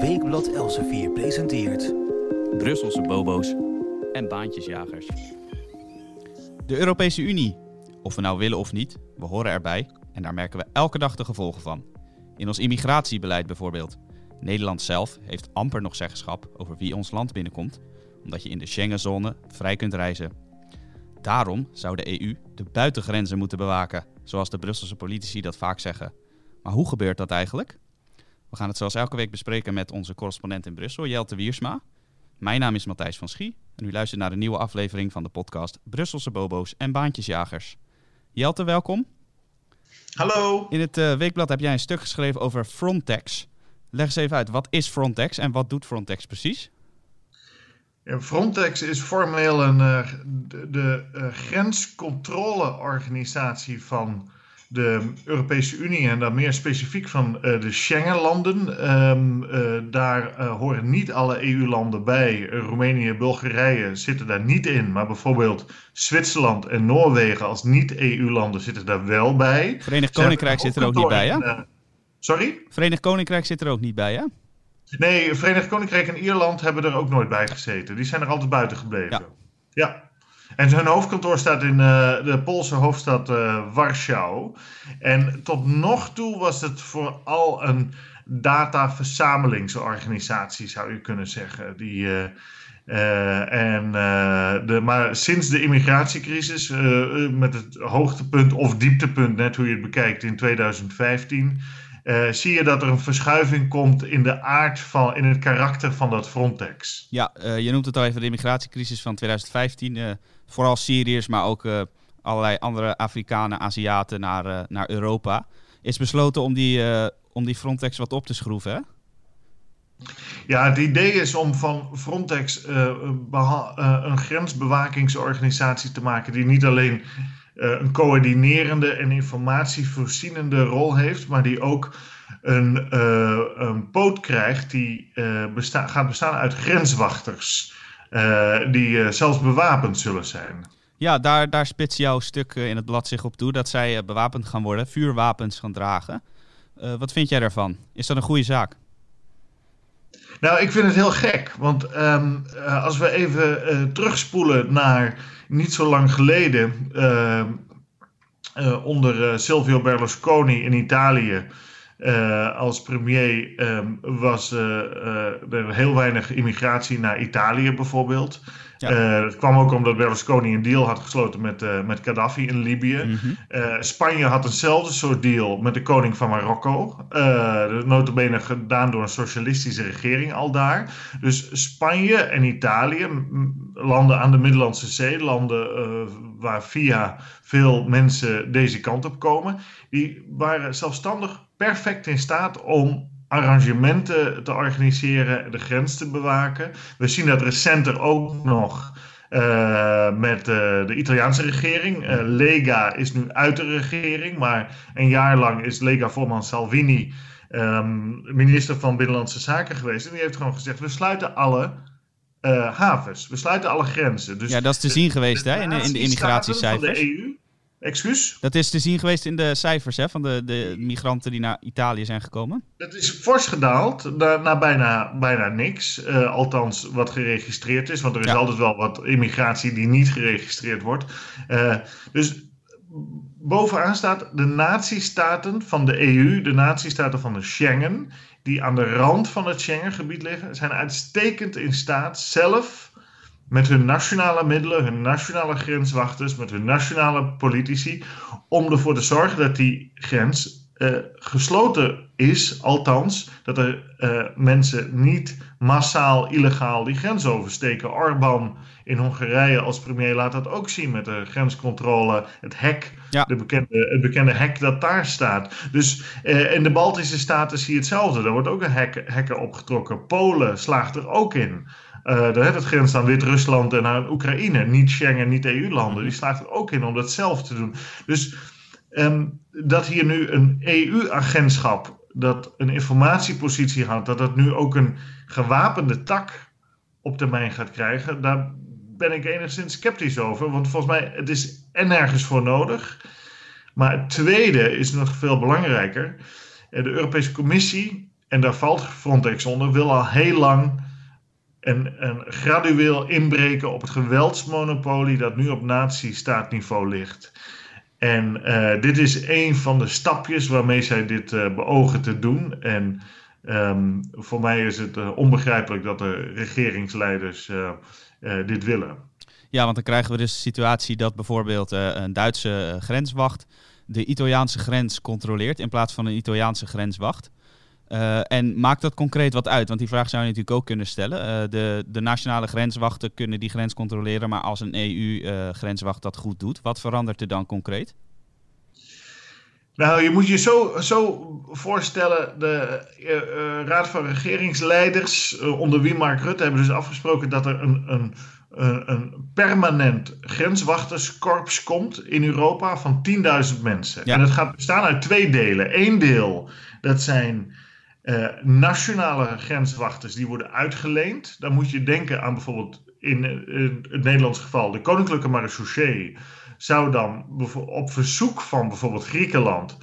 Weekblad Elsevier presenteert... Brusselse bobo's en baantjesjagers. De Europese Unie. Of we nou willen of niet, we horen erbij en daar merken we elke dag de gevolgen van. In ons immigratiebeleid bijvoorbeeld. Nederland zelf heeft amper nog zeggenschap over wie ons land binnenkomt, omdat je in de Schengenzone vrij kunt reizen. Daarom zou de EU de buitengrenzen moeten bewaken, zoals de Brusselse politici dat vaak zeggen. Maar hoe gebeurt dat eigenlijk? We gaan het zoals elke week bespreken met onze correspondent in Brussel, Jelte Wiersma. Mijn naam is Matthijs van Schie en u luistert naar de nieuwe aflevering van de podcast Brusselse Bobo's en Baantjesjagers. Jelte, welkom. Hallo. In het uh, weekblad heb jij een stuk geschreven over Frontex. Leg eens even uit, wat is Frontex en wat doet Frontex precies? Frontex is formeel een, uh, de, de uh, grenscontroleorganisatie van de Europese Unie en dan meer specifiek van uh, de Schengenlanden. Um, uh, daar uh, horen niet alle EU-landen bij. Roemenië, Bulgarije zitten daar niet in. Maar bijvoorbeeld Zwitserland en Noorwegen als niet-EU-landen zitten daar wel bij. Verenigd Koninkrijk zit er ook niet bij, hè? sorry? Verenigd Koninkrijk zit er ook niet bij, hè? Nee, Verenigd Koninkrijk en Ierland hebben er ook nooit bij gezeten. Die zijn er altijd buiten gebleven. Ja. ja. En hun hoofdkantoor staat in uh, de Poolse hoofdstad uh, Warschau. En tot nog toe was het vooral een dataverzamelingsorganisatie, zou je kunnen zeggen. Die, uh, en, de, maar sinds de immigratiecrisis, met het hoogtepunt of dieptepunt, net hoe je het bekijkt, in 2015. Uh, zie je dat er een verschuiving komt in de aard van, in het karakter van dat Frontex. Ja, je noemt het al even de immigratiecrisis van 2015. Vooral Syriërs, maar ook allerlei andere Afrikanen, Aziaten naar, naar Europa. Is besloten om die, om die Frontex wat op te schroeven, hè? Ja, het idee is om van Frontex een grensbewakingsorganisatie te maken die niet alleen een coördinerende en informatievoorzienende rol heeft, maar die ook een, een poot krijgt die uh, gaat bestaan uit grenswachters, die zelfs bewapend zullen zijn. Ja, daar, daar spits jouw stuk in het blad zich op toe, dat zij bewapend gaan worden, vuurwapens gaan dragen. wat vind jij daarvan? Is dat een goede zaak? Nou, ik vind het heel gek. Want um, uh, als we even uh, terugspoelen naar niet zo lang geleden. Uh, onder Silvio Berlusconi in Italië. Als premier was er heel weinig immigratie naar Italië bijvoorbeeld. Ja. Dat kwam ook omdat Berlusconi een deal had gesloten met, met Gaddafi in Libië. Mm -hmm. uh, Spanje had eenzelfde soort deal met de koning van Marokko. notabene gedaan door een socialistische regering al daar. Dus Spanje en Italië, landen aan de Middellandse Zee, landen waar via veel mensen deze kant op komen, die waren zelfstandig perfect in staat om arrangementen te organiseren, de grens te bewaken. We zien dat recenter ook nog uh, met uh, de Italiaanse regering. Uh, Lega is nu uit de regering, maar een jaar lang is Lega-voorman Salvini um, minister van Binnenlandse Zaken geweest. En die heeft gewoon gezegd: we sluiten alle havens, we sluiten alle grenzen. Dus ja, dat is te zien geweest hè, in, de, in de. Van de EU, Excuus? Dat is te zien geweest in de cijfers hè, van de, de migranten die naar Italië zijn gekomen. Dat is fors gedaald naar, naar bijna, bijna niks. Uh, althans, wat geregistreerd is. Want er is ja. altijd wel wat immigratie die niet geregistreerd wordt. Uh, dus bovenaan staat de natiestaten van de EU, de natiestaten van de Schengen, die aan de rand van het Schengengebied liggen, zijn uitstekend in staat zelf met hun nationale middelen, hun nationale grenswachters, met hun nationale politici, om ervoor te zorgen dat die grens uh, gesloten is, althans, dat er uh, mensen niet massaal illegaal die grens oversteken. Orbán in Hongarije als premier laat dat ook zien met de grenscontrole, het hek, ja. de bekende, het bekende hek dat daar staat. Dus uh, in de Baltische staten zie je hetzelfde. Daar wordt ook een hek, hekken opgetrokken. Polen slaagt er ook in. Uh, daar het grens aan Wit-Rusland en aan Oekraïne. Niet Schengen, niet EU-landen. Die slaagt er ook in om dat zelf te doen. Dus um, dat hier nu een EU-agentschap dat een informatiepositie had, dat dat nu ook een gewapende tak op termijn gaat krijgen, daar ben ik enigszins sceptisch over. Want volgens mij, het is en nergens voor nodig. Maar het tweede is nog veel belangrijker. De Europese Commissie en daar valt Frontex onder, wil al heel lang een, gradueel inbreken op het geweldsmonopolie dat nu op natiestaatniveau ligt. En uh, dit is een van de stapjes waarmee zij dit uh, beogen te doen. En um, voor mij is het uh, onbegrijpelijk dat de regeringsleiders dit willen. Ja, want dan krijgen we dus de situatie dat bijvoorbeeld een Duitse grenswacht de Italiaanse grens controleert in plaats van een Italiaanse grenswacht. Uh, en maakt dat concreet wat uit? Want die vraag zou je natuurlijk ook kunnen stellen. Uh, de, de, nationale grenswachten kunnen die grens controleren, maar als een EU-grenswacht uh, dat goed doet, wat verandert er dan concreet? Nou, je moet je zo, zo voorstellen, de Raad van Regeringsleiders, onder wie Mark Rutte, hebben dus afgesproken dat er een, een, een permanent grenswachterskorps komt in Europa van 10.000 mensen. Ja. En dat gaat bestaan uit twee delen. Eén deel, dat zijn uh, nationale grenswachters die worden uitgeleend. Dan moet je denken aan bijvoorbeeld in, het Nederlands geval de Koninklijke Marechaussee. Zou dan op verzoek van bijvoorbeeld Griekenland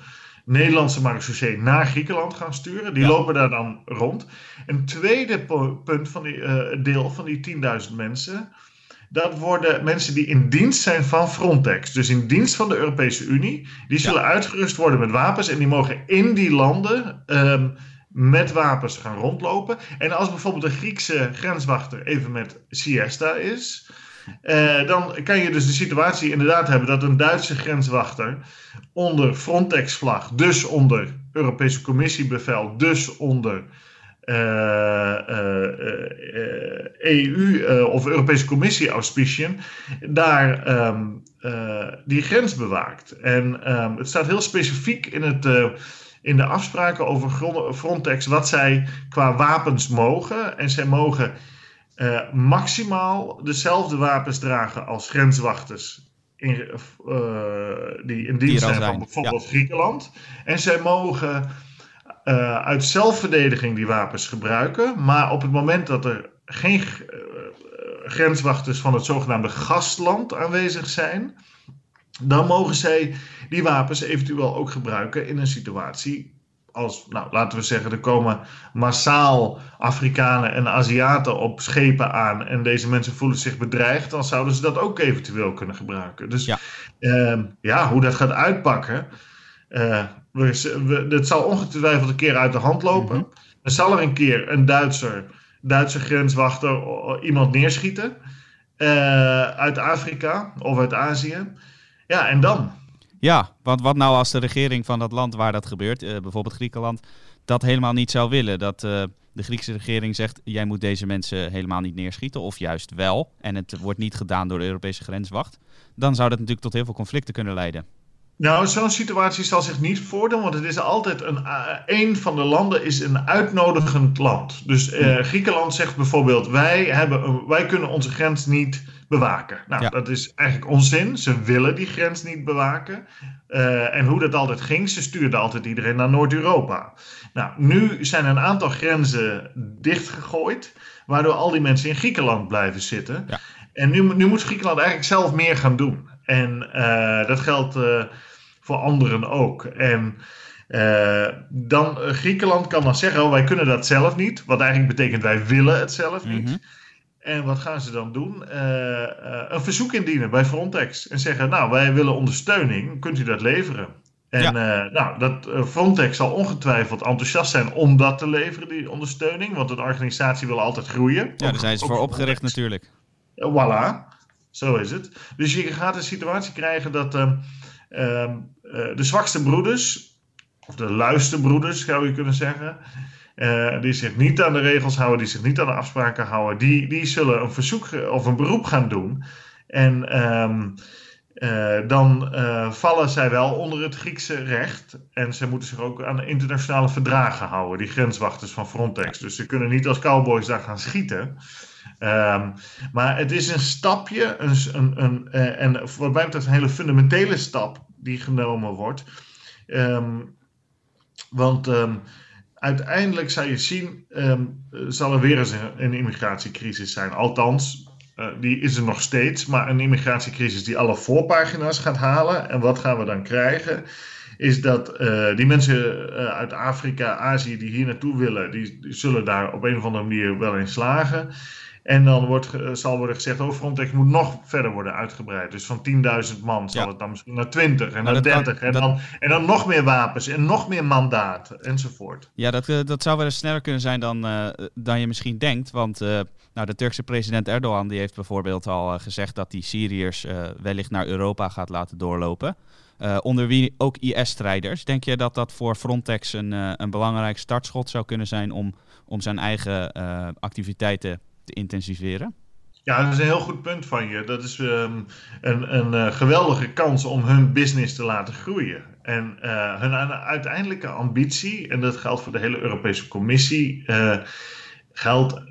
Nederlandse marechaussee naar Griekenland gaan sturen. Die lopen daar dan rond. Een tweede punt van die uh, deel van die 10.000 mensen. Dat worden mensen die in dienst zijn van Frontex. Dus in dienst van de Europese Unie. Die zullen uitgerust worden met wapens. En die mogen in die landen um, met wapens gaan rondlopen. En als bijvoorbeeld een Griekse grenswachter even met siesta is, uh, dan kan je dus de situatie inderdaad hebben dat een Duitse grenswachter onder Frontex-vlag, dus onder Europese Commissiebevel, dus onder uh, uh, EU of Europese Commissie auspiciën, daar um, die grens bewaakt. En um, het staat heel specifiek in het in de afspraken over Frontex wat zij qua wapens mogen. En zij mogen uh, maximaal dezelfde wapens dragen als grenswachters. In, uh, die in dienst zijn van bijvoorbeeld Griekenland. En zij mogen uh, uit zelfverdediging die wapens gebruiken. Maar op het moment dat er geen grenswachters van het zogenaamde gastland aanwezig zijn, dan mogen zij die wapens eventueel ook gebruiken in een situatie als, nou, laten we zeggen, er komen massaal Afrikanen en Aziaten op schepen aan en deze mensen voelen zich bedreigd, dan zouden ze dat ook eventueel kunnen gebruiken. Dus ja, uh, ja hoe dat gaat uitpakken, uh, we, het zal ongetwijfeld een keer uit de hand lopen. Mm Er zal er een keer een Duitser, Duitse grenswachter iemand neerschieten uh, uit Afrika of uit Azië. Ja, en dan? Ja, want wat nou als de regering van dat land waar dat gebeurt, uh, bijvoorbeeld Griekenland, dat helemaal niet zou willen? Dat uh, de Griekse regering zegt, jij moet deze mensen helemaal niet neerschieten, of juist wel, en het wordt niet gedaan door de Europese grenswacht. Dan zou dat natuurlijk tot heel veel conflicten kunnen leiden. Nou, zo'n situatie zal zich niet voordoen, want het is altijd een, een van de landen is een uitnodigend land. Dus uh, Griekenland zegt bijvoorbeeld: wij, hebben, wij kunnen onze grens niet bewaken. Nou, dat is eigenlijk onzin. Ze willen die grens niet bewaken. Uh, en hoe dat altijd ging, ze stuurden altijd iedereen naar Noord-Europa. Nou, nu zijn een aantal grenzen dichtgegooid, waardoor al die mensen in Griekenland blijven zitten. Ja. En nu, nu moet Griekenland eigenlijk zelf meer gaan doen. En uh, dat geldt uh, voor anderen ook. En uh, dan Griekenland kan dan zeggen: oh, wij kunnen dat zelf niet. Wat eigenlijk betekent wij willen het zelf niet. Mm -hmm. En wat gaan ze dan doen? Uh, uh, een verzoek indienen bij Frontex. En zeggen, nou, wij willen ondersteuning. Kunt u dat leveren? En ja. uh, nou, dat, Frontex zal ongetwijfeld enthousiast zijn om dat te leveren, die ondersteuning. Want een organisatie wil altijd groeien. Ja, daar zijn ze voor opgericht natuurlijk. Voilà, zo is het. Dus je gaat een situatie krijgen dat ehm, ehm, de zwakste broeders, of de luiste broeders zou je kunnen zeggen uh, die zich niet aan de regels houden, die zich niet aan de afspraken houden, die, die zullen een verzoek of een beroep gaan doen. En um, uh, dan uh, vallen zij wel onder het Griekse recht. En ze moeten zich ook aan internationale verdragen houden, die grenswachters van Frontex. Dus ze kunnen niet als cowboys daar gaan schieten. Um, maar het is een stapje, een, een, een, en wat mij betreft een hele fundamentele stap die genomen wordt. Um, want uiteindelijk zal je zien, um, zal er weer eens een, een immigratiecrisis zijn. Althans, uh, die is er nog steeds, maar een immigratiecrisis die alle voorpagina's gaat halen. En wat gaan we dan krijgen? is dat die mensen uit Afrika, Azië die hier naartoe willen, die, die, zullen daar op een of andere manier wel in slagen. En dan wordt, zal worden gezegd, oh, Frontex moet nog verder worden uitgebreid. Dus van 10.000 man zal het dan misschien naar 20 en naar 30. en, dan, en dan nog meer wapens en nog meer mandaat enzovoort. Ja, dat, uh, dat zou wel eens sneller kunnen zijn dan, uh, dan je misschien denkt. Want uh, nou, de Turkse president Erdogan die heeft bijvoorbeeld al gezegd dat hij Syriërs wellicht naar Europa gaat laten doorlopen. onder wie ook IS-strijders. Denk je dat dat voor Frontex een, een belangrijk startschot zou kunnen zijn om, om zijn eigen activiteiten te intensiveren? Ja, dat is een heel goed punt van je. Dat is um, een, een uh, geweldige kans om hun business te laten groeien. En uh, hun uiteindelijke ambitie, en dat geldt voor de hele Europese Commissie, uh, geldt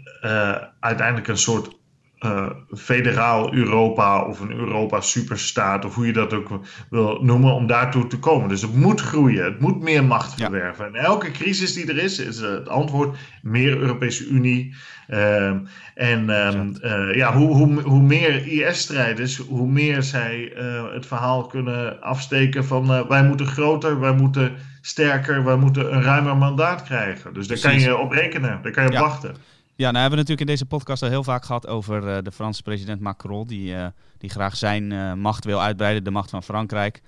uiteindelijk een soort uh, federaal Europa of een Europa superstaat, of hoe je dat ook wil noemen, om daartoe te komen. Dus het moet groeien, het moet meer macht verwerven. En elke crisis die er is, is het antwoord meer Europese Unie. Uh, en uh, ja, hoe, hoe, hoe meer IS-strijders, hoe meer zij uh, het verhaal kunnen afsteken van wij moeten groter, wij moeten sterker, wij moeten een ruimer mandaat krijgen. Dus daar kan je op rekenen, daar kan je op ja. wachten. Ja, nou hebben we natuurlijk in deze podcast al heel vaak gehad over uh, de Franse president Macron, die, uh, die graag zijn uh, macht wil uitbreiden, de macht van Frankrijk.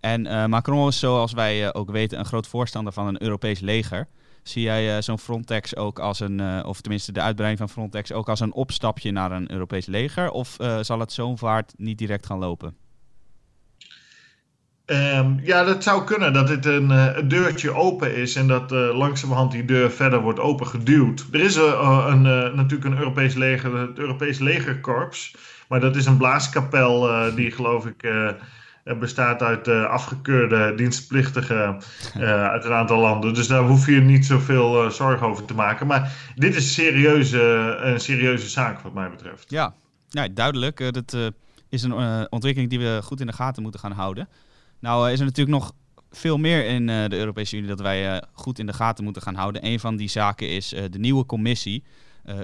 En Macron is, zoals wij ook weten, een groot voorstander van een Europees leger. Zie jij zo'n Frontex ook als een, of tenminste de uitbreiding van Frontex ook als een opstapje naar een Europees leger? Of zal het zo'n vaart niet direct gaan lopen? Um, ja, dat zou kunnen dat dit een, uh, een deurtje open is en dat uh, langzamerhand die deur verder wordt opengeduwd. Er is uh, een, natuurlijk een Europees leger, het Europees legerkorps, maar dat is een blaaskapel die geloof ik bestaat uit afgekeurde dienstplichtigen uit een aantal landen. Dus daar hoef je niet zoveel zorgen over te maken. Maar dit is serieuze, een serieuze zaak wat mij betreft. Ja, ja duidelijk. dat is een ontwikkeling die we goed in de gaten moeten gaan houden. Nou eh, is er natuurlijk nog veel meer in uh, de Europese Unie dat wij uh, goed in de gaten moeten gaan houden. Een van die zaken is uh, de nieuwe commissie.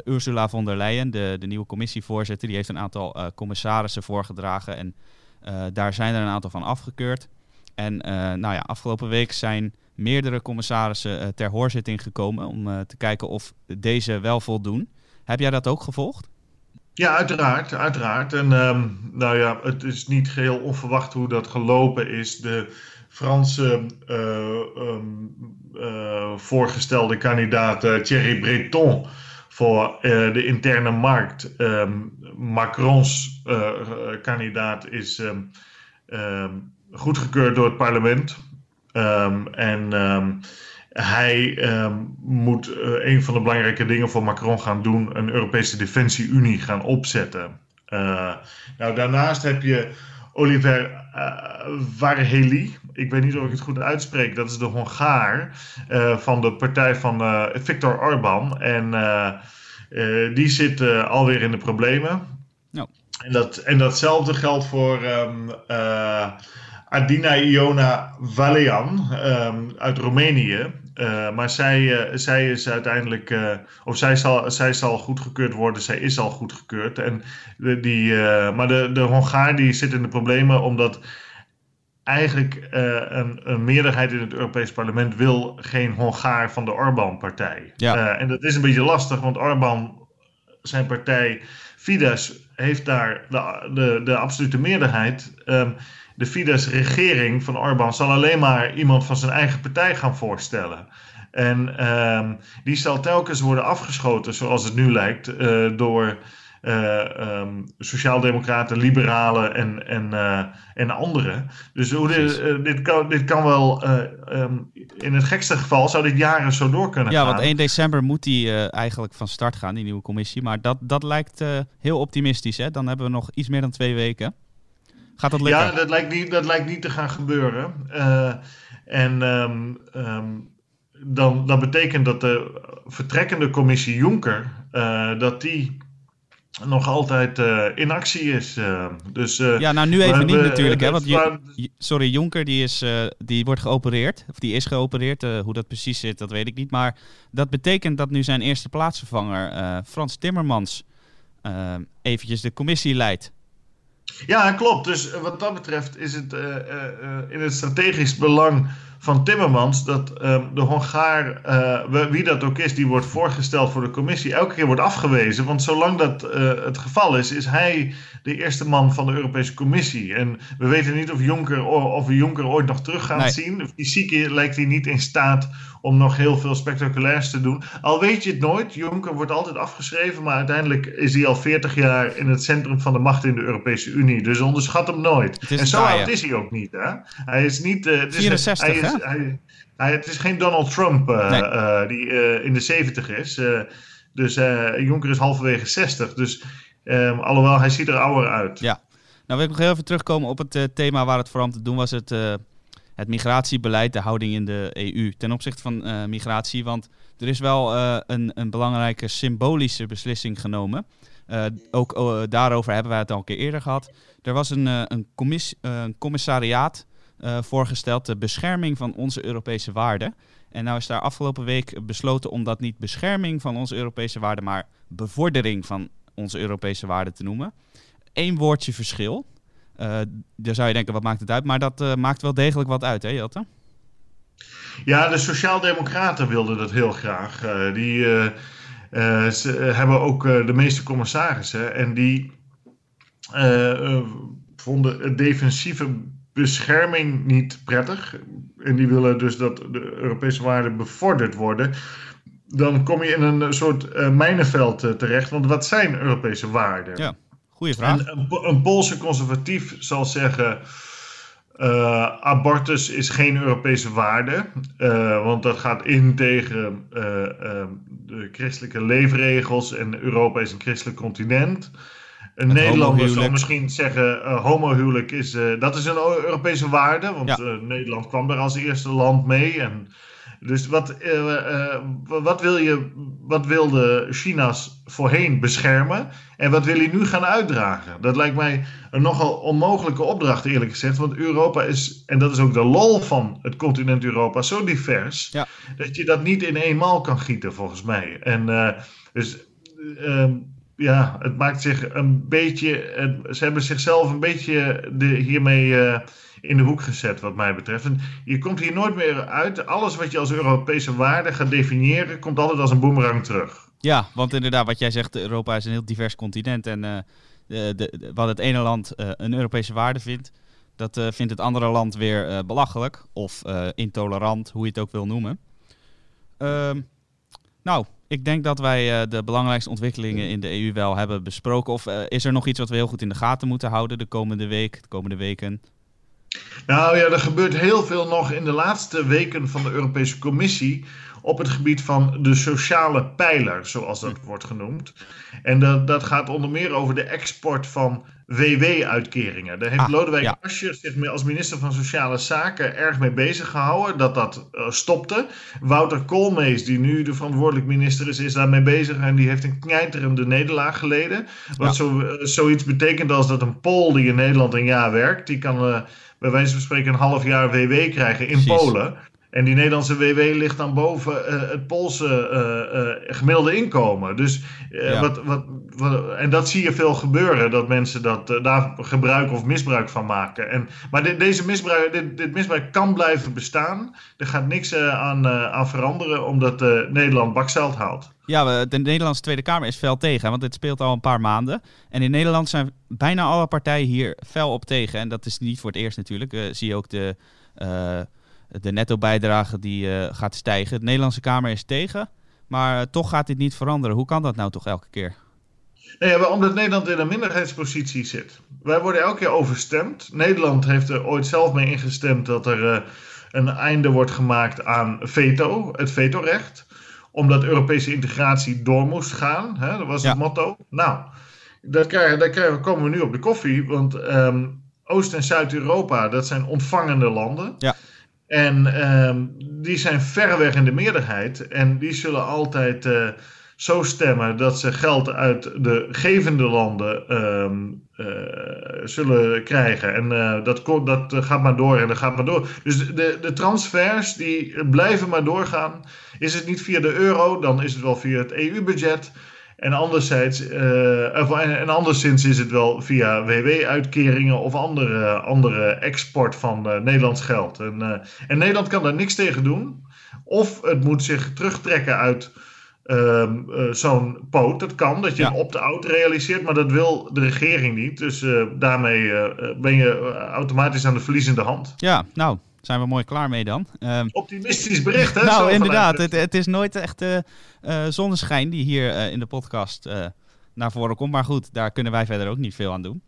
Ursula von der Leyen, de, de nieuwe commissievoorzitter, die heeft een aantal commissarissen voorgedragen. En daar zijn er een aantal van afgekeurd. En nou ja, afgelopen week zijn meerdere commissarissen ter hoorzitting gekomen om te kijken of deze wel voldoen. Heb jij dat ook gevolgd? Ja, uiteraard, uiteraard. En um, nou ja, het is niet geheel onverwacht hoe dat gelopen is. De Franse uh, um, uh, voorgestelde kandidaat uh, Thierry Breton voor de interne markt. Um, Macrons kandidaat is goedgekeurd door het parlement. en hij ehm, moet uh, een van de belangrijke dingen voor Macron gaan doen: een Europese Defensie-Unie gaan opzetten. Uh, nou, daarnaast heb je Oliver uh, Varhely. Ik weet niet of ik het goed uitspreek. Dat is de Hongaar van de partij van Viktor Orban. En die zit alweer in de problemen. No. En, dat, en datzelfde geldt voor. Um, Adina Iona Valean um, uit Roemenië. Uh, maar zij, uh, zij is uiteindelijk, uh, of zij zal, zij zal goedgekeurd worden, zij is al goedgekeurd. En de, die, maar de, de Hongaar die zit in de problemen omdat eigenlijk een, een, meerderheid in het Europees Parlement wil geen Hongaar van de Orbán-partij. Ja. en dat is een beetje lastig, want Orbán, zijn partij, Fidesz, heeft daar de, de, de absolute meerderheid. Um, de Fidesz-regering van Orbán zal alleen maar iemand van zijn eigen partij gaan voorstellen. En um, die zal telkens worden afgeschoten, zoals het nu lijkt, uh, door uh, um, sociaaldemocraten, liberalen en, en, uh, en anderen. Dus hoe dit, dit, kan, dit kan wel, um, in het gekste geval zou dit jaren zo door kunnen ja, gaan. Ja, want 1 december moet die eigenlijk van start gaan, die nieuwe commissie. Maar dat, dat lijkt heel optimistisch. Hè? Dan hebben we nog iets meer dan twee weken. Gaat dat lukken? Ja, dat lijkt niet, dat lijkt niet te gaan gebeuren. Uh, en um, um, dan, dat betekent dat de vertrekkende commissie Juncker, uh, dat die nog altijd uh, in actie is. dus, ja, nou nu even niet natuurlijk. hè, want sorry, Jonker die, is, die wordt geopereerd. Of die is geopereerd. hoe dat precies zit, dat weet ik niet. Maar dat betekent dat nu zijn eerste plaatsvervanger, Frans Timmermans, eventjes de commissie leidt. Ja, klopt. Dus wat dat betreft is het in het strategisch belang van Timmermans dat um, de Hongaar, uh, wie dat ook is, die wordt voorgesteld voor de commissie, elke keer wordt afgewezen. Want zolang dat uh, het geval is, is hij de eerste man van de Europese Commissie. En we weten niet of, Jonker, of we Jonker ooit nog terug gaan nee. zien. Fysiek lijkt hij niet in staat om nog heel veel spectaculairs te doen. Al weet je het nooit, Jonker wordt altijd afgeschreven, maar uiteindelijk is hij al 40 jaar in het centrum van de macht in de Europese Unie. Dus onderschat hem nooit. En zo oud is hij ook niet. Hè? Hij is niet. Uh, het is, 64, hij is, hij, hij, het is geen Donald Trump uh, nee. uh, die in de 70 is. dus Jonker is halverwege 60. Dus um, alhoewel, hij ziet er ouder uit. Ja. Nou, wil ik nog heel even terugkomen op het thema waar het vooral om te doen was. Het het migratiebeleid, de houding in de EU ten opzichte van migratie. Want er is wel een, een, belangrijke symbolische beslissing genomen. Uh, ook daarover hebben wij het al een keer eerder gehad. Er was een, een, commis, een commissariaat voorgesteld, de bescherming van onze Europese waarden. En nou is daar afgelopen week besloten om dat niet bescherming van onze Europese waarden, maar bevordering van onze Europese waarden te noemen. Eén woordje verschil. Uh, dan zou je denken, wat maakt het uit? Maar dat uh, maakt wel degelijk wat uit, hè Jelte? Ja, de Sociaaldemocraten wilden dat heel graag. Uh, die hebben ook de meeste commissarissen. En die vonden het defensieve bescherming niet prettig. En die willen dus dat de Europese waarden bevorderd worden. Dan kom je in een soort mijnenveld terecht. Want wat zijn Europese waarden? Ja. Goeie vraag. een, een Poolse conservatief zal zeggen. Uh, abortus is geen Europese waarde, uh, want dat gaat in tegen uh, de christelijke leefregels en Europa is een christelijk continent. Een Nederlander zal misschien zeggen: homohuwelijk is, dat is een Europese waarde, want ja. Nederland kwam er als eerste land mee. En dus wat, uh, uh, wat, wil je, wat wilde China's voorheen beschermen en wat wil hij nu gaan uitdragen? Dat lijkt mij een nogal onmogelijke opdracht, eerlijk gezegd. Want Europa is, en dat is ook de lol van het continent Europa, zo divers ja. dat je dat niet in eenmaal kan gieten, volgens mij. En uh, dus. Ehm, ja, het maakt zich een beetje. Ze hebben zichzelf een beetje hiermee in de hoek gezet, wat mij betreft. En je komt hier nooit meer uit. Alles wat je als Europese waarde gaat definiëren, komt altijd als een boemerang terug. Ja, want inderdaad, wat jij zegt, Europa is een heel divers continent. En uh, de, de, wat het ene land uh, een Europese waarde vindt, dat vindt het andere land weer belachelijk of intolerant, hoe je het ook wil noemen. Ehm, nou, ik denk dat wij de belangrijkste ontwikkelingen in de EU wel hebben besproken. Of is er nog iets wat we heel goed in de gaten moeten houden de komende week, de komende weken? Nou ja, er gebeurt heel veel nog in de laatste weken van de Europese Commissie op het gebied van de sociale pijler, zoals dat wordt genoemd. En dat, dat gaat onder meer over de export van WW-uitkeringen. Daar heeft ah, Lodewijk ja. Asscher zich als minister van Sociale Zaken erg mee bezig gehouden dat dat uh, stopte. Wouter Koolmees, die nu de verantwoordelijk minister is, is daarmee bezig en die heeft een knijterende nederlaag geleden. Wat zo, uh, zoiets betekent als dat een Pool die in Nederland een jaar werkt, die kan... Uh, bij wijze van spreken een half jaar WW krijgen in Precies. Polen. En die Nederlandse WW ligt dan boven uh, het Poolse uh, uh, gemiddelde inkomen. Dus, ja. wat, wat, wat, en dat zie je veel gebeuren, dat mensen dat, daar gebruik of misbruik van maken. En, maar dit, deze misbruik, dit, dit misbruik kan blijven bestaan. Er gaat niks aan, aan veranderen, omdat Nederland bakzeld haalt. Ja, de Nederlandse Tweede Kamer is fel tegen, want dit speelt al een paar maanden. En in Nederland zijn bijna alle partijen hier fel op tegen. En dat is niet voor het eerst natuurlijk. Uh, zie je ook de, uh, de netto-bijdrage die uh, gaat stijgen. De Nederlandse Kamer is tegen, maar toch gaat dit niet veranderen. Hoe kan dat nou toch elke keer? Nee, omdat Nederland in een minderheidspositie zit. Wij worden elke keer overstemd. Nederland heeft er ooit zelf mee ingestemd dat er een einde wordt gemaakt aan veto, het vetorecht omdat Europese integratie door moest gaan. Hè? Dat was het motto. Nou, daar, krijgen, daar krijgen, komen we nu op de koffie. Want um, Oost- en Zuid-Europa, dat zijn ontvangende landen. Ja. En um, die zijn verreweg in de meerderheid. En die zullen altijd uh, zo stemmen dat ze geld uit de gevende landen um, uh, zullen krijgen. En uh, dat, dat gaat maar door en dat gaat maar door. Dus de, de transfers die blijven maar doorgaan. Is het niet via de euro, dan is het wel via het EU-budget. En anderzijds, uh, en anderszins is het wel via WW-uitkeringen of andere, andere export van uh, Nederlands geld. En, uh, en Nederland kan daar niks tegen doen. Of het moet zich terugtrekken uit ehm, zo'n poot. Dat kan, dat je ja. een opt-out realiseert, maar dat wil de regering niet. Dus daarmee ben je automatisch aan de verliezende hand. Ja, nou, zijn we mooi klaar mee dan. Um, Optimistisch bericht, hè? nou, inderdaad. Het, het, is nooit echt uh, uh, zonneschijn die hier uh, in de podcast naar voren komt. Maar goed, daar kunnen wij verder ook niet veel aan doen.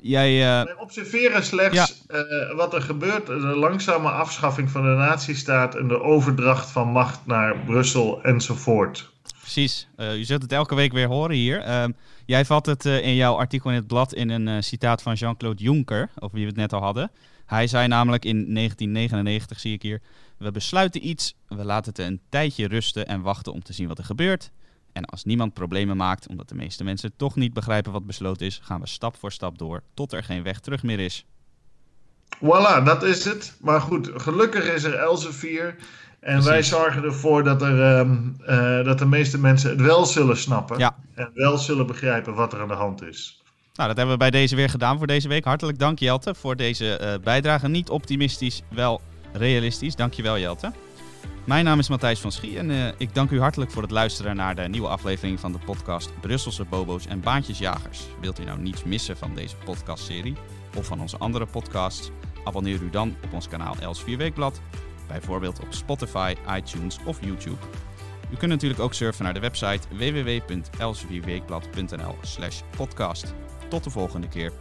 jij, wij observeren slechts ja. wat er gebeurt. De langzame afschaffing van de natiestaat en de overdracht van macht naar Brussel enzovoort. Precies. je zult het elke week weer horen hier. Jij vat het in jouw artikel in het blad in een citaat van Jean-Claude Juncker, over wie we het net al hadden. Hij zei namelijk in 1999, zie ik hier, we besluiten iets, we laten het een tijdje rusten en wachten om te zien wat er gebeurt. En als niemand problemen maakt, omdat de meeste mensen toch niet begrijpen wat besloten is, gaan we stap voor stap door tot er geen weg terug meer is. Voilà, dat is het. Maar goed, gelukkig is er Elsevier. En Precies. wij zorgen ervoor dat, er, um, uh, dat de meeste mensen het wel zullen snappen. Ja. En wel zullen begrijpen wat er aan de hand is. Nou, dat hebben we bij deze weer gedaan voor deze week. Hartelijk dank Jelte voor deze uh, bijdrage. Niet optimistisch, wel realistisch. Dankjewel Jelte. Mijn naam is Matthijs van Schie en uh, ik dank u hartelijk voor het luisteren naar de nieuwe aflevering van de podcast Brusselse Bobo's en Baantjesjagers. Wilt u nou niets missen van deze podcastserie of van onze andere podcasts? Abonneer u dan op ons kanaal Els 4 Weekblad, bijvoorbeeld op Spotify, iTunes of YouTube. U kunt natuurlijk ook surfen naar de website www.elsvierweekblad.nl slash podcast. Tot de volgende keer.